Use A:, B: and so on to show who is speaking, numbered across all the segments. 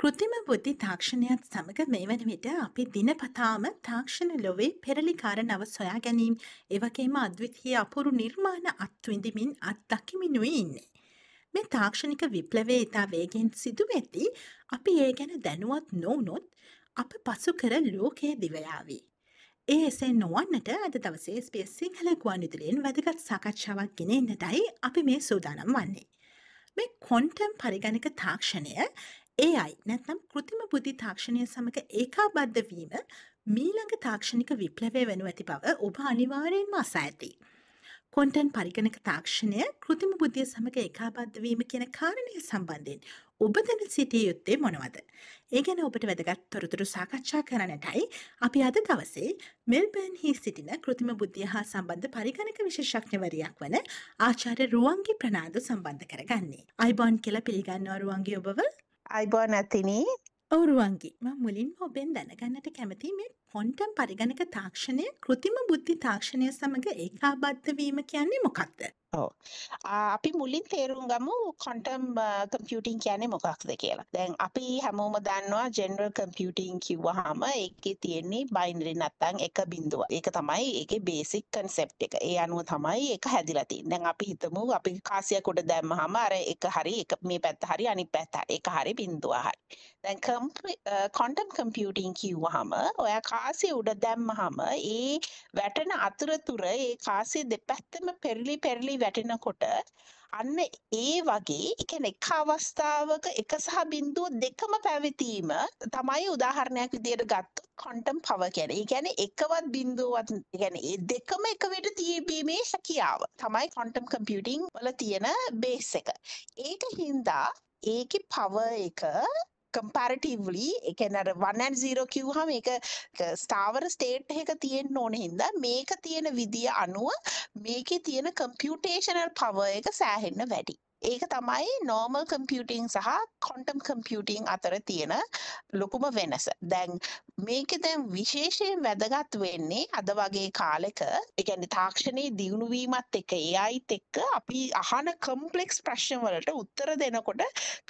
A: කෘතිම බුද්ධි තාක්ෂණයත් සමඟ මේ වන විට අපි දිනපතාම තාක්ෂණ ලොවේ පෙරලිකාර නව සොයා ගැනීම් එවගේම අද්විතිය අපුරු නිර්මාණ අත්විඳමින් අත්දකිමිනුයි ඉන්නේ. මේ තාක්ෂණික විප්ලවේ ඉතා වේගෙන් සිදු ඇති අපි ඒ ගැන දැනුවත් නොවනොත් අප පසු කර ලෝකයේ දිවයාවී. ඒ එසේ නොවන්නට අද දවසේ ස්පේස් සිංහල ගුවන් විදුලියෙන් වැදගත් සාකච්ඡාවක් ගෙනෙන්නටයි අපි මේ සූදානම් වන්නේ. මේ කොන්ටම් පරිගණක තාක්ෂණය AI නැත්නම් කෘතිම බුද්ධි තාක්ෂණය සමඟ ඒකාබද්ධ වීම මීළඟ තාක්ෂණික විප්ලවය වෙනු ඇති බව ඔබ අනිවාර්යෙන්ම අසා ඇති. කොන්ටන් පරිගණක තාක්ෂණය කෘතිම බුද්ධිය සමඟ ඒකාබද්ධ වීම කියන කාරණය සම්බන්ධයෙන් ඔබ දැන සිටිය යුත්තේ මොනවද. ඒ ගැන ඔබට වැදගත් තොරතුරු සාකච්ඡා කරනටයි අපි අද දවසේ මෙල්බර්න්හි සිටින කෘතිම බුද්ධිය හා සම්බන්ධ පරිගණක විශේෂඥවරයක් වන ආචාර්ය රුවන්ගේ ප්‍රනාාද සම්බන්ධ කරගන්නේ. අයිබෝන් කෙල පිළිගන්නවා රුවන්ගේ ඔබව
B: අයිබෝන් ඇතිනී
A: ඔවරුවන්ගේ ම මුලින් ඔබෙන් දැනගන්නට කැමති මේ කොන්ටම් පරිගණක තාක්ෂණය කෘතිම බුද්ධි තාක්ෂණය සමඟ ඒකාබද්ධ වීම කියන්නේ මොකක්ද.
B: ඔව්. අපි මුලින් තේරුම් ගමු ක්වොන්ටම් කම්පියුටිං කියන්නේ මොකක්ද කියලා. දැන් අපි හැමෝම දන්නවා ජෙනරල් කම්පියුටිං කිව්වහම ඒකේ තියෙන්නේ බයිනරි නැත්තම් එක බිඳුව. ඒක තමයි ඒකේ බේසික් කන්සෙප්ට් එක. ඒ අනුව තමයි ඒක හැදිලා තියෙන්නේ. දැන් අපි හිතමු අපි කාසියක් උඩ දැම්මහම අර එක හරි එක මේ පැත්ත හරි අනිත් පැත්ත හරි එක හරි බිඳුව හරි. දැන් ක්වොන්ටම් කම්පියුටිං කිව්වහම ඔයා කාසිය උඩ දැම්මහම ඒ වැටෙන අතරතුර ඒ කාසිය දෙපැත්තම පෙරලි පෙරලි වැටෙනකොට අන්න ඒ වගේ එකන එක අවස්ථාවක එක සහ බින්දුව දෙකම පැවතීම තමයි උදාහරණයක් විදියට ගත්තු කොන්ටම් පව කැන ගැන එකවත් බින්දුවත් ගැන ඒ දෙකම එක විට තියබීමේ හැකියාව තමයි කොන්ටම් කම්පියුටිං වල තියෙන බේස් එක. ඒක හින්දා ඒක පව එක කම්පැරටිව්ලි එකන 1 and 0 කිව්වහම ඒක ස්ථාවර ස්ටේට් එක තියෙන්න ඕන හින්දා මේක තියෙන විදිය අනුව මේකේ තියෙන කම්පියුටේෂනල් පවර් එක සෑහෙන්න වැඩි. ඒක තමයි නෝමල් කම්පියුටිං සහ කොන්ටම් කම්පියුටිං අතර තියෙන ලොකුම වෙනස. දැන් මේක දැන් විශේෂයෙන් වැදගත් වෙන්නේ අද වගේ කාලෙක ඒ කියන්නේ තාක්ෂණයේ දියුණු වීමත් එක්ක AIත් එක්ක අපි අහන කම්ප්ලෙක්ස් ප්‍රශ්න වලට උත්තර දෙනකොට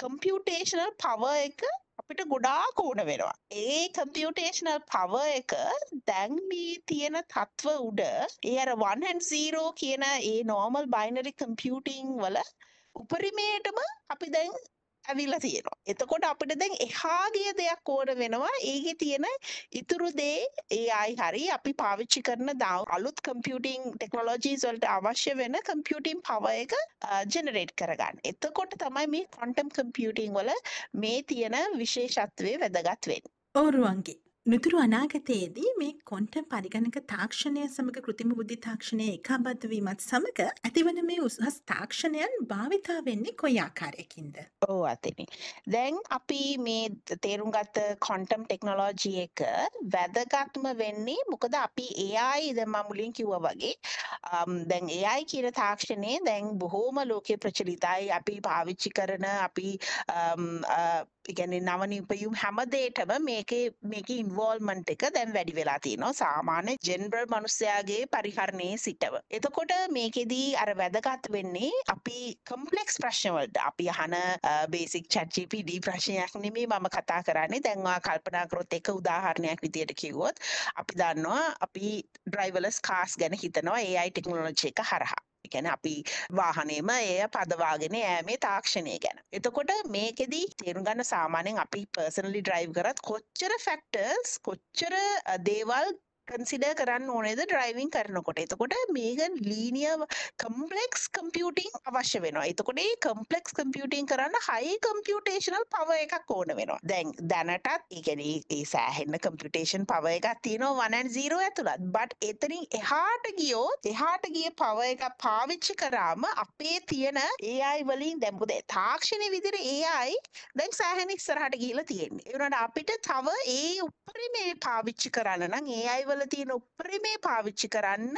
B: කම්පියුටේෂනල් පවර් එක අපිට ගොඩාක් ඕන වෙනවා. ඒ කම්පියුටේෂනල් පවර් එක දැන් මේ තියෙන තත්ත්ව උඩ ඒ අර 1 and 0 කියන ඒ normal binary computing වල උපරිමයටම අපි දැන් ඇවිල්ලා තියෙනවා. එතකොට අපිට දැන් එහා ගිය දෙයක් ඕන වෙනවා. ඒකේ තියෙන ඉතුරු දේ AI හරි අපි පාවිච්චි කරන අලුත් කම්පියුටිං ටෙක්නොලොජීස් වලට අවශ්‍ය වෙන කම්පියුටිං පවර් එක ජෙනරේට් කරගන්න. එතකොට තමයි මේ ක්වොන්ටම් කම්පියුටිං වල මේ තියෙන විශේෂත්වය වැදගත් වෙන්නේ.
A: ඔවරුවන්ගේ නුතුරු අනාගතයේදී මේ කොන්ටම් පරිගණක තාක්ෂණය සමඟ කෘතිම බුද්ධි තාක්ෂණය එකබද්ධ වීමත් සමඟ ඇතිවන මේ උසහස් තාක්ෂණයන් භාවිතා වෙන්නේ කොයි ආකාරයකින්ද.
B: ඕ අතිනි. දැන් අපි මේ තේරුම් ගත්ත කොන්ටම් ටෙක්නොලෝජී එක වැදගත්ම වෙන්නේ මොකද අපි AI දැන් මම මුලින් කිව්වා වගේ දැන් AI කියන තාක්ෂණය දැන් බොහෝම ලෝකේ ප්‍රචලිතයි අපි පාවිච්චි කරන අපි ඉගැන නවනිපයුම් හැමදේටම මේකේ මේක ඉන්වෝල්මන්ට් එක දැන් වැඩි වෙලා තියෙනවා සාමාන්‍ය ජෙනරල් මනුස්සයාගේ පරිහරණයේ සිටව. එතකොට මේකෙදී අර වැදගත් වෙන්නේ අපි කම්පලෙක්ස් ප්‍රශ්නවලට අපි අහන බේසික් චැට් GPT ප්‍රශ්නයක් නෙමෙයි මම කතා කරන්නේ දැන් ඔයා කල්පනා කරොත් එක උදාහරණයක් විදියට කිව්වොත් අපි දන්නවා අපි ඩ්‍රයිවර්ලස් කාස් ගැන හිතනවා AI ටෙක්නොලොජි එක හරහා. ගැන අපි වාහනේම එය පදවාගෙන යෑමේ තාක්ෂණය ගැන. එතකොට මේකෙදී තේරුම් ගන්න සාමාන්‍යයෙන් අපි පර්සනලි ඩ්‍රයිව් කරත් කොච්චර ෆැක්ටර්ස් කොච්චර දේවල් කන්සිඩ කරන්න ඕනේද ඩ්‍රයිවිං කරනකොට. එතකොට මේක ලීනිය කම්පලෙක්ස් කම්පියටිං අවශ්‍ය වෙනවා. එතකොට ඒ කම්පලෙක්ස් කම්පියටිං කරන්න හයි කම්පියටේශනල් පව එකක් ඕන වෙනවා. දැන් දැනටත් ඒගැන ඒ සෑහෙන්න කම්පියටේෂන් පව එකක් තියෙනවා වනන් සීරෝ ඇතුළත්. බට් එතනින් එහාට ගියෝ එහාට ගිය පව එක පාවිච්චි කරාම අපේ තියෙන ඒ අයි වලින් දැම්පුද තාක්ෂණය විදිර ඒ අයි දැන් සෑහෙන ඉස්සරහට ගිහිලා තියෙන්නේ. ඒ වුණාට අපිට තව ඒ උපරිමේ පාවිච්චි කරන්න නම් ඒ අය වල තියෙන උපරිමේ පාවිච්චි කරන්න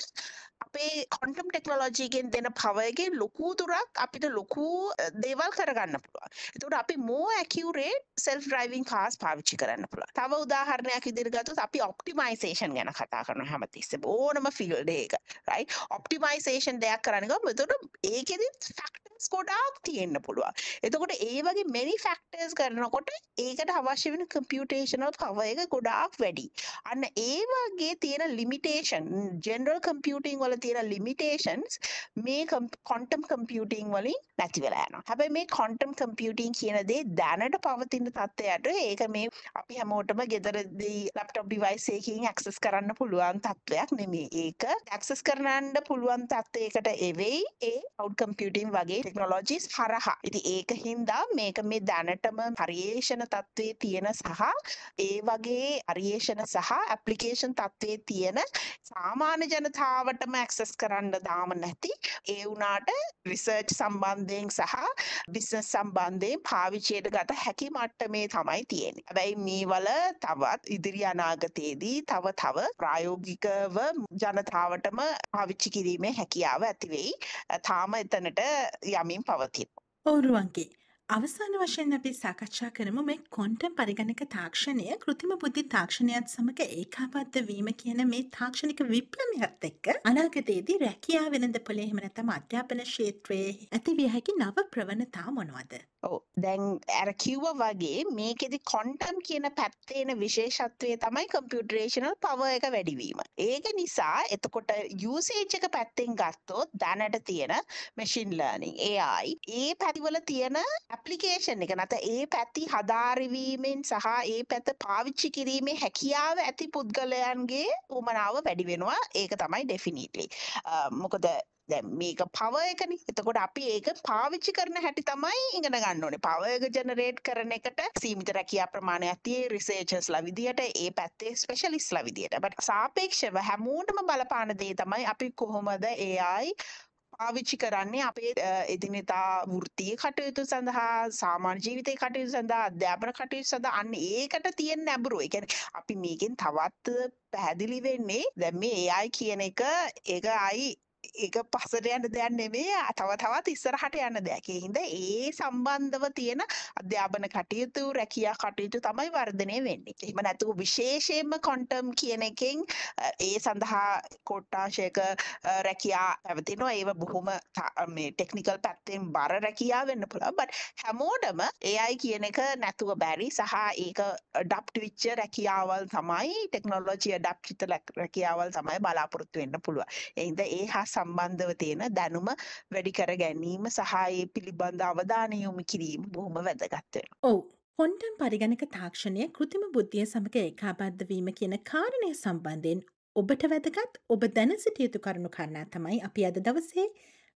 B: අපේ කොන්ටම් ටෙක්නොලොජීගෙන් දෙන පවයගෙන් ලොකූ දුරක් අපිට ලොකූ දේවල් කරගන්න පුළුවන්. එතකොට අපි more accurate self driving cars පාවිච්චි කරන්න පුළුවන්. තව උදාහරණයක් ඉදිරියට ගත්තොත් අපි ඔප්ටිමයිසේෂන් ගැන කතා කරනවා හැමතිස්සෙම ඕනම ෆීල්ඩ් එක. රයිට්? ඔප්ටිමයිසේෂන් දෙයක් කරන්න ගමු. එතකොට ඒකෙදි ෆැක්ටර්ස් ගොඩාක් තියෙන්න පුළුවන්. එතකොට ඒ වගේ මෙනි ෆැක්ටර්ස් කරනකොට ඒකට අවශ්‍ය වෙන කම්පියුටේෂනල් පවර් එක ගොඩාක් වැඩි. අන්න ඒ වගේ තියෙන ලිමිටේෂන් ජෙනරල් කම්පියුටිං වල තියෙන ලිමිටේෂන්ස් මේ කොන්ටම් කම්පියටිං වලින් නැති වෙලා යනවා. හැබැයි මේ කොන්ටම් කම්පියටිං කියන දේ දැනට පවතින තත්ත්වයට ඒක මේ අපි හැමෝටම ගෙදරදී ලැප්ටොප් ඩිවයිස් එකකින් ඇක්සස් කරන්න පුළුවන් තත්ත්වයක් නෙමෙයි. ඒක ඇක්සස් කරන්න පුළුවන් තත්ත්වයකට එවෙයි ඒ කවුඩ් කම්පියටිං වගේ ටෙක්නොලොජිස් හරහා. ඉතින් ඒක හින්දා මේක මේ දැනටම පරිේෂණ තත්ත්වයේ තියෙන සහ ඒ වගේ පරිේෂණ සහ ඇප්ලිකේෂන් තත්ත්වයේ තියෙන සාමාන්‍ය ජනතාවටම ඇක්සස් කරන්න දාම නැති ඒ වුණාට රිසර්ච් සම්බන්ධයෙන් සහ බිස්නස් සම්බන්ධයෙන් පාවිච්චයට ගත හැකි මට්ටමේ තමයි තියෙන්නේ. හැබැයි මේවල තවත් ඉදිරි අනාගතයේදී තව තව ප්‍රායෝගිකව ජනතාවටම පාවිච්චි කිරීමේ හැකියාව ඇති වෙයි. තාම එතනට යමින් පවතින.
A: ඔවුරුවන්ගේ අවසාන වශයෙන් අපි සාකච්ඡා කරමු මේ කොන්ටම් පරිගණක තාක්ෂණය කෘතිම බුද්ධි තාක්ෂණයත් සමඟ ඒකාබද්ධ වීම කියන මේ තාක්ෂණික විප්ලවයත් එක්ක අනාගතයේදී රැකියා වෙළඳ පොලේ එහෙම නැත්නම් අධ්‍යාපන ක්ෂේත්‍රයේ ඇතිවිය හැකි නව ප්‍රවණතා මොනවද?
B: ඔව් දැන් අර කිව්වා වගේ මේකෙදි කොන්ටම් කියන පැත්තේන විශේෂත්වය තමයි කම්පියුටරේෂනල් පවර් එක වැඩිවීම. ඒක නිසා එතකොට යූසේජ් එක පැත්තෙන් ගත්තොත් දැනට තියෙන මැෂින් ලර්නින් AI ඒ පැතිවල තියෙන ඇප්ලිකේෂන් එක නැත ඒ පැති හදාරවීමෙන් සහ ඒ පැත පාවිච්චි කිරීමේ හැකියාව ඇති පුද්ගලයන්ගේ උමනාව වැඩි වෙනවා ඒක තමයි ඩෙෆිනිටලි මොකද දැන් මේක පව එකනේ. එතකොට අපි ඒක පාවිච්චි කරන හැටි තමයි ඉගෙන ගන්න ඕනේ. පව එක ජෙනරේට් කරන එකට සීමිත රැකියා ප්‍රමාණයක් tie රිසර්චර්ස්ලා විදියට ඒ පැත්තේ ස්පෙෂලිස්ට්ලා විදියට. බට් සාපේක්ෂව හැමෝටම බලපාන දේ තමයි අපි කොහොමද AI පාවිච්චි කරන්නේ අපේ එදිනෙතා වෘත්තීය කටයුතු සඳහා සාමාන්‍ය ජීවිතේ කටයුතු සඳහා අධ්‍යාපන කටයුතු සඳහා අන්න ඒකට තියෙන නැඹුරුව. ඒ කියන්නේ අපි මේකෙන් තවත් පැහැදිලි වෙන්නේ දැන් මේ AI කියන එක ඒක අයි ඒක පස්සට යන දෙයක් නෙමෙයි තව තවත් ඉස්සරහට යන දෙයක්. ඒ හින්දා ඒ සම්බන්ධව තියෙන අධ්‍යාපන කටයුතු, රැකියා කටයුතු තමයි වර්ධනය වෙන්නේ. එහෙම නැතුව විශේෂයෙන්ම ක්වොන්ටම් කියන එකෙන් ඒ සඳහා කොට්ටාශයක රැකියා පැවතිනවා. ඒව බොහොම මේ ටෙක්නිකල් පැත්තෙන් බර රැකියා වෙන්න පුළුවන්. බට් හැමෝටම AI කියන එක නැතුව බැරි සහ ඒක ඩප්ට් වෙච්ච රැකියාවල් තමයි ටෙක්නොලොජි ඇඩප්ට් රැකියාවල් තමයි බලාපොරොත්තු වෙන්න පුළුවන්. ඒ හින්දා ඒ හා සම්බන්ධව තියෙන දැනුම වැඩි කර ගැනීම සහ ඒ පිළිබඳ අවධානය යොමු කිරීම බොහොම වැදගත් වෙනවා.
A: ඔව්. කොන්ටම් පරිගණක තාක්ෂණය කෘතිම බුද්ධිය සමග ඒකාබද්ධ වීම කියන කාරණය සම්බන්ධයෙන් ඔබට වැදගත් ඔබ දැන සිටිය යුතු කරුණු කාරණා තමයි අපි අද දවසේ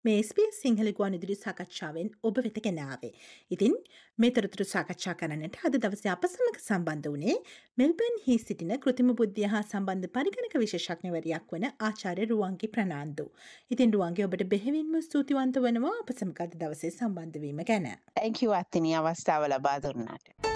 A: මේ SBS සිංහල ගුවන් ඉදිරි සාකච්ඡාවෙන් ඔබ වෙත ගෙනාවේ. ඉතින් මේ තොරතුරු සාකච්ඡා කරන්නට අද දවසේ අප සමග සම්බන්ධ වුණේ මෙල්බර්න් හි සිටින කෘතිම බුද්ධිය හා සම්බන්ධ පරිගණක විශේෂඥවරයක් වන ආචාර්ය රුවන්ගේ ප්‍රනාන්දු. ඉතින් රුවන්ගේ ඔබට බෙහෙවින්ම ස්තුතිවන්ත වනවා අප සමග අද දවසේ සම්බන්ධ වීම ගැන.
B: Thank you අත්තිනි අවස්ථාව ලබා දුන්නාට.